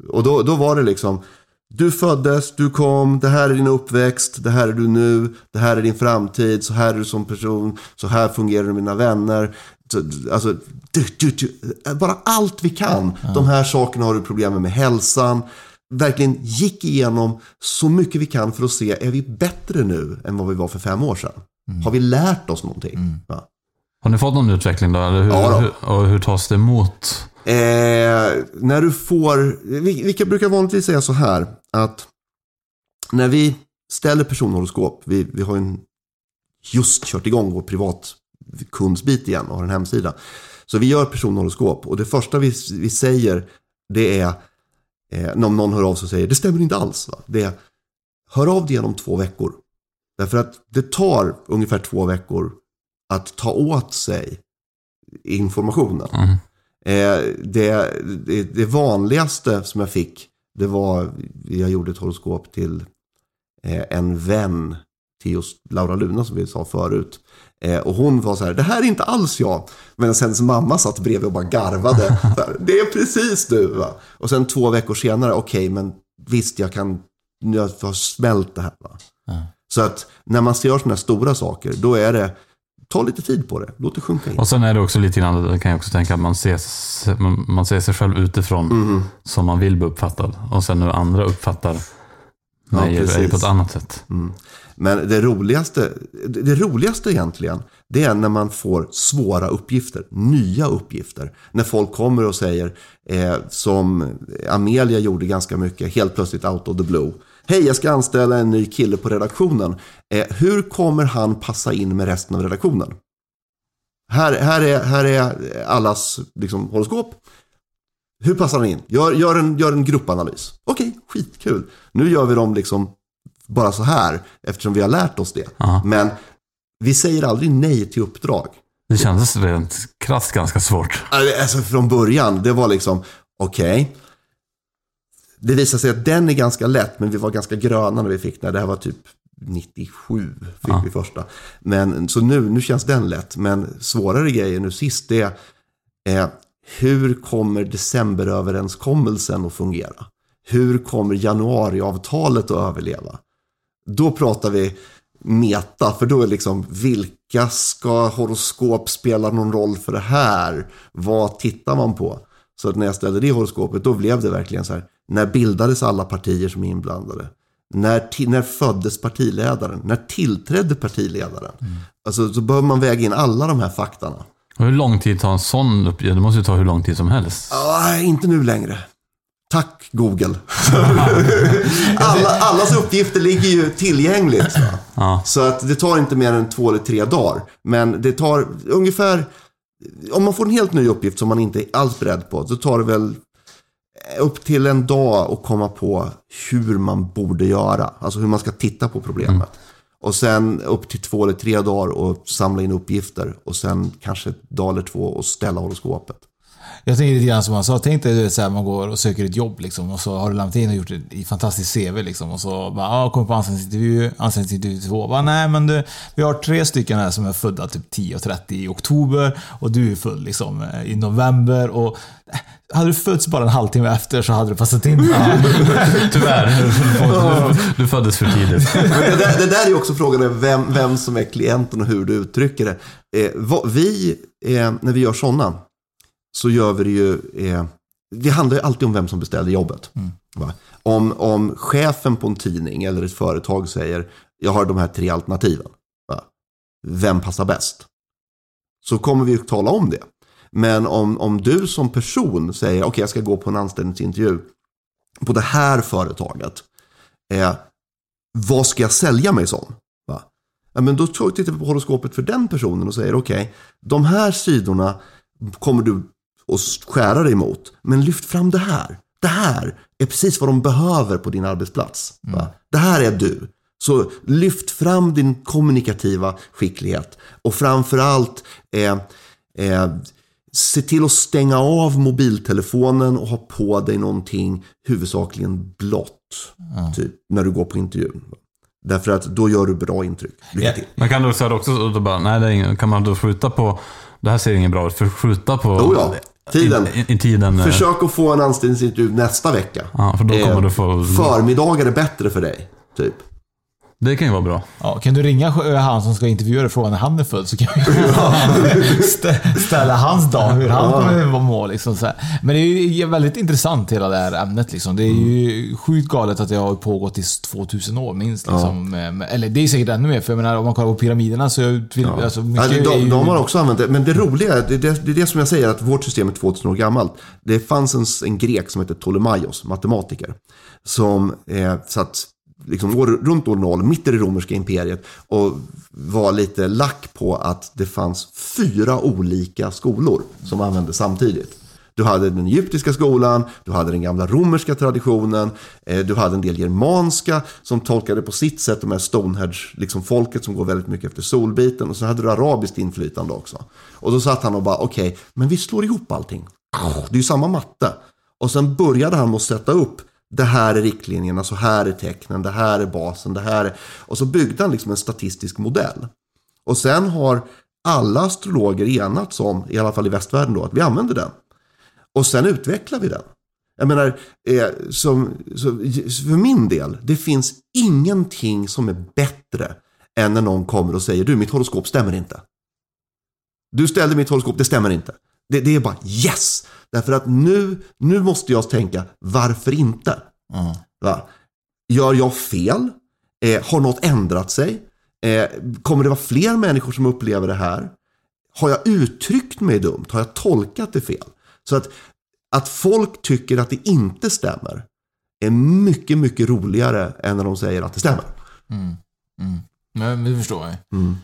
Och då, då var det liksom, du föddes, du kom, det här är din uppväxt, det här är du nu, det här är din framtid, så här är du som person, så här fungerar du med dina vänner. Så, Alltså, du, du, du, bara allt vi kan. De här sakerna har du problem med, med hälsan. Verkligen gick igenom så mycket vi kan för att se, är vi bättre nu än vad vi var för fem år sedan? Har vi lärt oss någonting? Ja. Har ni fått någon utveckling då? Eller hur, Ja då. hur, och hur tas det emot? Eh, när du får, vi, vi kan- brukar vanligtvis säga så här att när vi ställer personhoroskop, vi, vi har ju en, just kört igång vår privatkundsbit igen och har en hemsida. Så vi gör personhoroskop och det första vi, vi säger det är, eh, om någon hör av sig och säger det stämmer inte alls. Va? Det är, hör av dig igenom två veckor. Därför att det tar ungefär två veckor att ta åt sig informationen. Mm. Eh, det, det, det vanligaste som jag fick, Det var, jag gjorde ett horoskop till eh, en vän till just Laura Luna som vi sa förut. Eh, och hon var så här, det här är inte alls jag. Medan hennes mamma satt bredvid och bara garvade. Här, det är precis du. Va? Och sen två veckor senare, okej, okay, men visst, jag kan, jag har smält det här. Va? Mm. Så att när man gör sådana här stora saker, då är det, ta lite tid på det, låt det sjunka in. Och sen är det också lite grann, kan jag också tänka, att man ser, man, ser sig själv utifrån mm. som man vill bli uppfattad. Och sen nu andra uppfattar mig ja, på ett annat sätt. Mm. Men det roligaste, det roligaste egentligen, det är när man får svåra uppgifter, nya uppgifter. När folk kommer och säger, eh, som Amelia gjorde ganska mycket, helt plötsligt out of the blue. Hej, jag ska anställa en ny kille på redaktionen. Eh, hur kommer han passa in med resten av redaktionen? Här, här, är, här är allas liksom, horoskop. Hur passar han in? Gör, gör, en, gör en gruppanalys. Okej, okay, skitkul. Nu gör vi dem liksom bara så här, eftersom vi har lärt oss det. Aha. Men vi säger aldrig nej till uppdrag. Det kändes rent krasst ganska svårt. Alltså från början, det var liksom, okej. Okay. Det visade sig att den är ganska lätt, men vi var ganska gröna när vi fick den. Det här var typ 97 fick ja. vi första. Men, så nu, nu känns den lätt. Men svårare grejer nu sist, det är hur kommer decemberöverenskommelsen att fungera? Hur kommer januariavtalet att överleva? Då pratar vi meta, för då är liksom vilka ska horoskop spela någon roll för det här? Vad tittar man på? Så att när jag ställde det horoskopet, då blev det verkligen så här. När bildades alla partier som är inblandade? När, när föddes partiledaren? När tillträdde partiledaren? Mm. Alltså, så behöver man väga in alla de här faktorna. Och hur lång tid tar en sån uppgift? Det måste ju ta hur lång tid som helst. Ah, inte nu längre. Tack Google. Alla, allas uppgifter ligger ju tillgängligt. Så. Ja. så att det tar inte mer än två eller tre dagar. Men det tar ungefär, om man får en helt ny uppgift som man inte är alls beredd på, så tar det väl upp till en dag att komma på hur man borde göra. Alltså hur man ska titta på problemet. Mm. Och sen upp till två eller tre dagar och samla in uppgifter. Och sen kanske ett dag eller två och ställa horoskopet. Jag tänker lite grann som man sa, tänk dig att man går och söker ett jobb liksom, och så har du lämnat in och gjort ett fantastiskt CV liksom, och så bara, ah, kommer på anställningsintervju, anställningsintervju två. Bara, nej men du, vi har tre stycken här som är födda typ 10.30 i oktober och du är född liksom i november och eh, hade du fötts bara en halvtimme efter så hade du passat in. Tyvärr. Du, föddes för tidigt. det, där, det där är också frågan vem, vem som är klienten och hur du uttrycker det. Eh, vad, vi, eh, när vi gör sådana, så gör vi det ju, eh, det handlar ju alltid om vem som beställde jobbet. Mm. Om, om chefen på en tidning eller ett företag säger, jag har de här tre alternativen. Va? Vem passar bäst? Så kommer vi ju tala om det. Men om, om du som person säger, okej okay, jag ska gå på en anställningsintervju på det här företaget. Eh, vad ska jag sälja mig som? Va? Ja, men då tittar vi på horoskopet för den personen och säger, okej, okay, de här sidorna kommer du och skära dig emot. Men lyft fram det här. Det här är precis vad de behöver på din arbetsplats. Mm. Det här är du. Så lyft fram din kommunikativa skicklighet. Och framförallt eh, eh, se till att stänga av mobiltelefonen och ha på dig någonting huvudsakligen blått. Mm. Typ, när du går på intervjun. Därför att då gör du bra intryck. Lycka till. Man kan då säga också, då bara, nej, det är ingen, kan man då skjuta på, det här ser ingen bra ut, förskjuta på oh ja. Tiden. I, i tiden. Eh. Försök att få en anställningsintervju nästa vecka. Ja, för då kommer eh, du få... Förmiddagar är bättre för dig, typ. Det kan ju vara bra. Ja, kan du ringa han som ska intervjua dig och fråga när han är född så kan vi ställa hans dag, hur han kommer vara må. Liksom, så här. Men det är väldigt intressant hela det här ämnet. Liksom. Det är ju sjukt galet att det har pågått i 2000 år minst. Liksom. Ja. Eller det är säkert ännu mer, för jag menar, om man kollar på pyramiderna så... Vill, ja. alltså, mycket ja, de, ju... de har också använt det. Men det roliga, det, det, det är det som jag säger, att vårt system är 2000 år gammalt. Det fanns en, en grek som hette Ptolemaios, matematiker, som eh, satt liksom år, runt år 0, mitt i det romerska imperiet och var lite lack på att det fanns fyra olika skolor som användes samtidigt. Du hade den egyptiska skolan, du hade den gamla romerska traditionen, eh, du hade en del germanska som tolkade på sitt sätt de här Stonehenge-folket liksom som går väldigt mycket efter solbiten. Och så hade du arabiskt inflytande också. Och då satt han och bara, okej, okay, men vi slår ihop allting. Det är ju samma matte. Och sen började han med att sätta upp det här är riktlinjerna, så här är tecknen, det här är basen, det här är... Och så byggde han liksom en statistisk modell. Och sen har alla astrologer enats om, i alla fall i västvärlden då, att vi använder den. Och sen utvecklar vi den. Jag menar, eh, som, som, för min del, det finns ingenting som är bättre än när någon kommer och säger du, mitt horoskop stämmer inte. Du ställde mitt horoskop, det stämmer inte. Det, det är bara yes! Därför att nu, nu måste jag tänka, varför inte? Mm. Va? Gör jag fel? Eh, har något ändrat sig? Eh, kommer det vara fler människor som upplever det här? Har jag uttryckt mig dumt? Har jag tolkat det fel? Så att, att folk tycker att det inte stämmer är mycket, mycket roligare än när de säger att det stämmer. Mm. Mm. Men vi förstår. jag. Mm.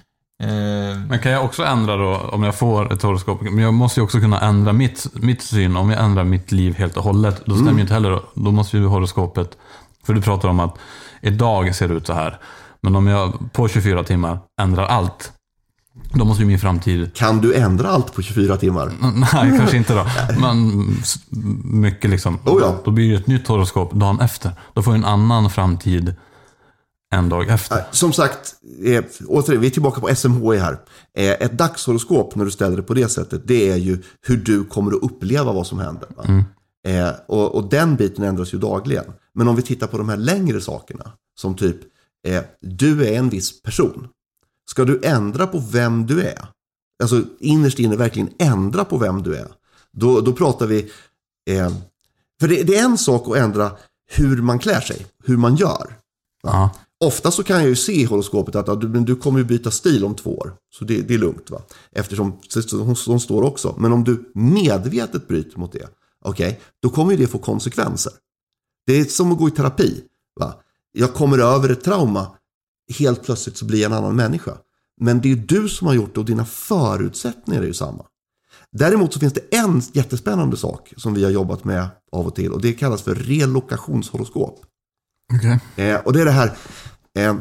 Eh, Men kan jag också ändra då, om jag får ett horoskop? Men jag måste ju också kunna ändra mitt, mitt syn. Om jag ändrar mitt liv helt och hållet, då stämmer Mm. ju inte heller. Då måste ju horoskopet... För du pratar om att idag ser det ut så här. Men om jag på 24 timmar ändrar allt, då måste ju min framtid... Kan du ändra allt på 24 timmar? Nej, kanske inte då. Men mycket liksom. Oh ja. Då blir det ett nytt horoskop dagen efter. Då får jag en annan framtid en dag efter. Som sagt, eh, återigen, vi är tillbaka på SMHI här. Eh, ett dagshoroskop, när du ställer det på det sättet, det är ju hur du kommer att uppleva vad som händer. Mm. Eh, och, och den biten ändras ju dagligen. Men om vi tittar på de här längre sakerna, som typ, eh, du är en viss person. Ska du ändra på vem du är, alltså innerst inne verkligen ändra på vem du är, då, då pratar vi, för det, det är en sak att ändra hur man klär sig, hur man gör. Ja. Ofta så kan jag ju se i horoskopet att ja, du, du kommer ju byta stil om två år. Så det, det är lugnt. va. Eftersom hon, står också. Men om du medvetet bryter mot det. Okej, då kommer ju det få konsekvenser. Det är som att gå i terapi. Va? Jag kommer över ett trauma. Helt plötsligt så blir jag en annan människa. Men det är du som har gjort det och dina förutsättningar är ju samma. Däremot så finns det en jättespännande sak som vi har jobbat med av och till. Och det kallas för relokationshoroskop. Okej. Eh, och det är det här. Eh,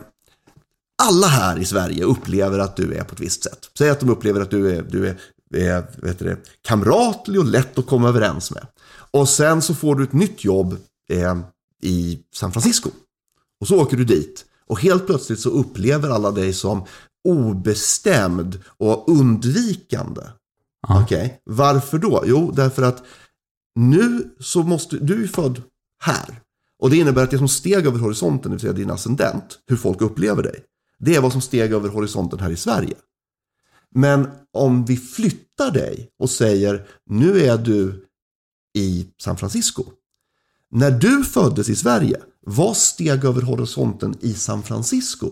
alla här i Sverige upplever att du är på ett visst sätt. Säg att de upplever att du är, du är, är vet du det, kamratlig och lätt att komma överens med. Och sen så får du ett nytt jobb eh, i San Francisco. Och så åker du dit. Och helt plötsligt så upplever alla dig som obestämd och undvikande. Okej, varför då? Jo, därför att nu så måste, du är född här. Och det innebär att det som steg över horisonten, det vill säga din ascendent, hur folk upplever dig, det är vad som steg över horisonten här i Sverige. Men om vi flyttar dig och säger, nu är du i San Francisco. När du föddes i Sverige, vad steg över horisonten i San Francisco?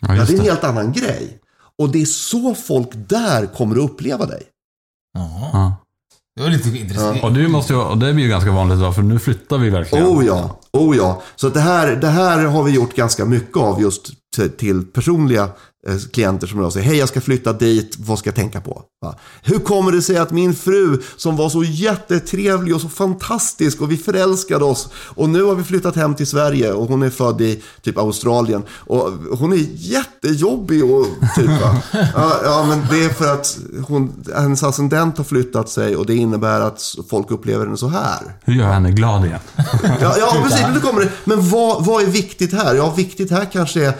Ja, Ja, just det är en det. helt annan grej. Och det är så folk där kommer att uppleva dig. Ja. Det var lite intressant. Och, du måste ju, och det blir ju ganska vanligt idag, för nu flyttar vi verkligen. Oh ja, oh ja. Så det, här, det här har vi gjort ganska mycket av just till, personliga eh, klienter som säger, hej jag ska flytta dit, vad ska jag tänka på? Va? Hur kommer det sig att min fru som var så jättetrevlig och så fantastisk och vi förälskade oss och nu har vi flyttat hem till Sverige och hon är född i typ Australien och hon är jättejobbig och typ va? ja, ja men det är för att hon, hennes ascendent har flyttat sig och det innebär att folk upplever henne så här. Hur gör jag henne glad igen? Ja, ja precis. Nu kommer det. men vad, vad är viktigt här? Ja, viktigt här kanske är...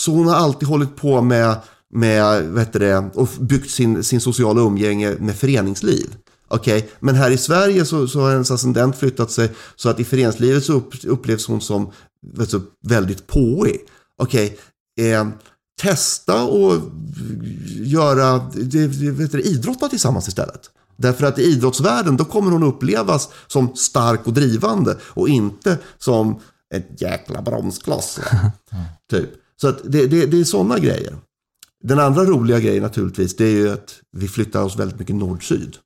Så hon har alltid hållit på med, med vet du det, och byggt sin, sin sociala umgänge med föreningsliv. Okej, men här i Sverige så, så har hennes ascendent flyttat sig så att i föreningslivet så upp, upplevs hon som du, väldigt påig. Okej, eh, testa och göra, det, det, vet du, idrotta tillsammans istället. Därför att i idrottsvärlden då kommer hon upplevas som stark och drivande och inte som ett jäkla bromskloss. typ. Så att det, det, det är sådana grejer. Den andra roliga grejen naturligtvis det är ju att vi flyttar oss väldigt mycket nord-syd.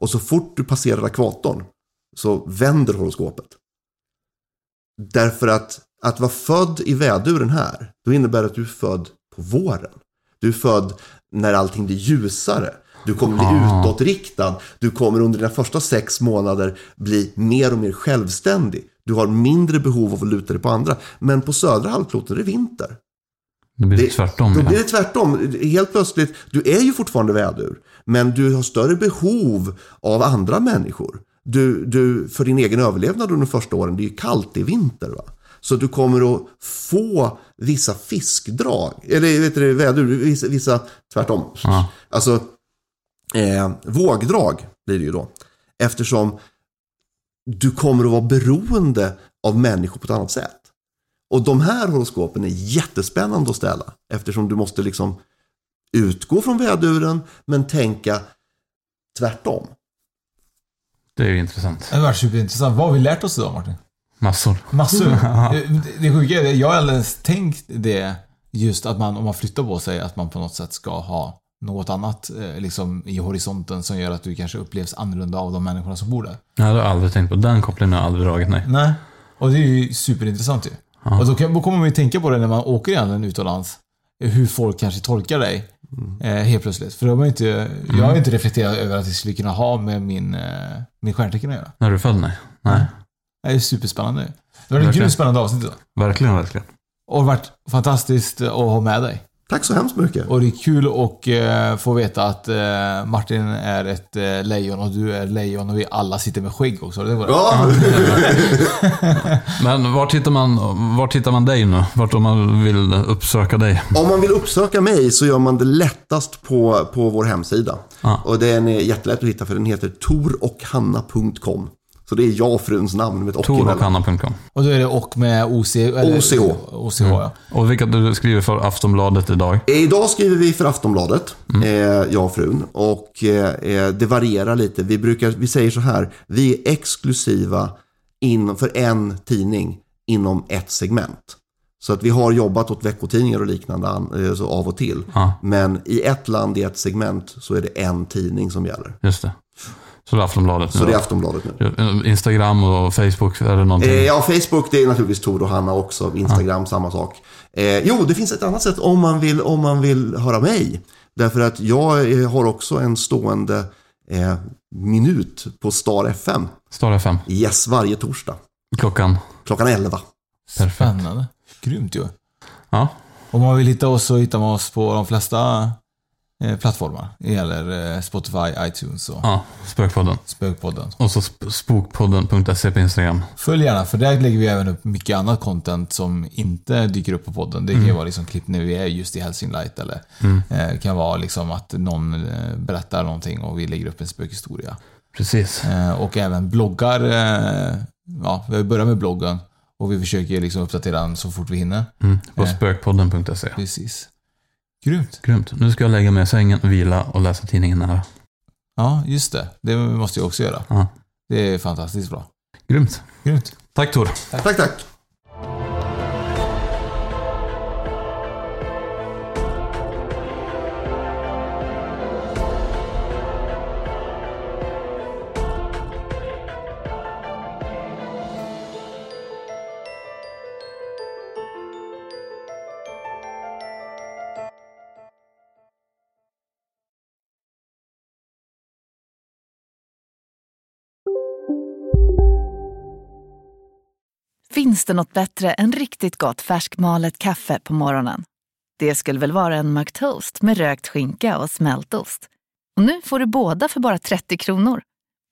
Och så fort du passerar ekvatorn så vänder horoskopet. Därför att att vara född i väduren här, då innebär att du är född på våren. Du är född när allting blir ljusare. Du kommer bli Ah. utåtriktad. Du kommer under dina första sex månader bli mer och mer självständig. Du har mindre behov av att luta dig på andra. Men på södra halvklotet är det vinter. Det blir Det- tvärtom. Då blir det tvärtom. Helt plötsligt, du är ju fortfarande vädur. Men du har större behov av andra människor. Du, du, för din egen överlevnad under de första åren, det är ju kallt, det är vinter. Va? Så du kommer att få vissa fiskdrag, eller vet du, väder, vissa, vissa tvärtom. Ja. Alltså eh, vågdrag blir det ju då. Eftersom du kommer att vara beroende av människor på ett annat sätt. Och de här horoskopen är jättespännande att ställa. Eftersom du måste liksom utgå från väduren men tänka tvärtom. Det är ju intressant. Det har varit superintressant. Vad har vi lärt oss idag Martin? Massor. Massor. Det, det sjuka är, det, jag har aldrig ens tänkt det, just att man, om man flyttar på sig, att man på något sätt ska ha något annat eh, liksom, i horisonten som gör att du kanske upplevs annorlunda av de människorna som bor där. Jag hade aldrig tänkt på den kopplingen, har jag aldrig dragit, nej. Nej. Och det är ju superintressant ju. Och då, kan, då kommer man ju tänka på det när man åker igen utomlands. Hur folk kanske tolkar dig eh, helt plötsligt. För då har inte, jag har ju inte reflekterat över att det skulle kunna ha med min, eh, min stjärntecken att göra. När du föll, nej. Nej. Det är superspännande. Det var ett grymt spännande avsnitt idag. Verkligen, verkligen. Och det har varit fantastiskt att ha med dig. Tack så hemskt mycket. Och det är kul att eh, få veta att eh, Martin är ett eh, lejon och du är lejon och vi alla sitter med skägg också. Det var det. Ja. Men var tittar man, var tittar man dig nu? Vart om man vill uppsöka dig? Om man vill uppsöka mig så gör man det lättast på, på vår hemsida. Ja. Och den är jättelätt att hitta för den heter torochhanna.com. Så det är jag och fruns namn med ett och emellan. Och då är det och med OC, eller, OCH. OCH ja. Och vilka du skriver för Aftonbladet idag? Eh, Idag skriver vi för Aftonbladet, eh, jag och frun. Och eh, det varierar lite. Vi, brukar, vi säger så här, vi är exklusiva in, för en tidning inom ett segment. Så att vi har jobbat åt veckotidningar och liknande an- eh, så av och till. Ja. Men i ett land i ett segment så är det en tidning som gäller. Just det. Så det är Aftonbladet nu Så det är? Aftonbladet nu. Instagram och Facebook, är det någonting? Eh, ja, Facebook det är naturligtvis Tor och Hanna också. Instagram samma sak. Eh, jo, det finns ett annat sätt om man vill, om man vill höra mig. Därför att jag eh, har också en stående eh, minut på Star FM. Star FM. Yes, varje torsdag. Klockan? Klockan 11. Perfekt. Spännande. Grymt ju. Ja. Om man vill hitta oss så hittar man oss på de flesta eh, plattformar. Det gäller eh, Spotify, iTunes och Ja, Spökpodden. Spökpodden. Och så sp- spokpodden.se på Instagram. Följ gärna, för där lägger vi även upp mycket annat content som inte dyker upp på podden. Det kan ju Mm. vara liksom klipp när vi är just i Helsinglight eller Mm. eh, kan vara liksom att någon eh, berättar någonting och vi lägger upp en spökhistoria. Precis. Eh, och även bloggar. Eh, ja, vi börjar med bloggen och vi försöker liksom uppdatera den så fort vi hinner. Mm. På Eh, spökpodden.se. Precis. Grymt. Grymt. Nu ska jag lägga mig i sängen, vila och läsa tidningen här. Ja, just det. Det måste jag också göra. Ja. Det är fantastiskt bra. Grymt. Grymt. Tack Tor. Tack, tack. Finns det något bättre än riktigt gott färskmalet kaffe på morgonen? Det skulle väl vara en McToast med rökt skinka och smältost. Och nu får du båda för bara 30 kronor.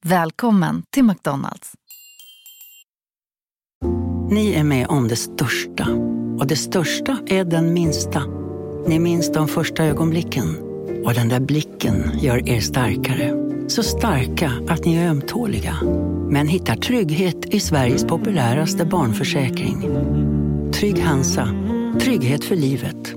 Välkommen till McDonalds. Ni är med om det största. Och det största är den minsta. Ni minns de första ögonblicken. Och den där blicken gör er starkare. Så starka att ni är ömtåliga. Men hittar trygghet i Sveriges populäraste barnförsäkring. Trygg Hansa. Trygghet för livet.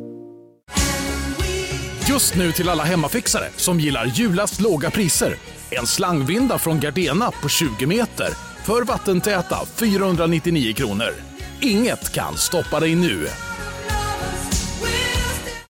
Just nu till alla hemmafixare som gillar julast låga priser. En slangvinda från Gardena på 20 meter för vattentäta 499 kronor. Inget kan stoppa dig nu.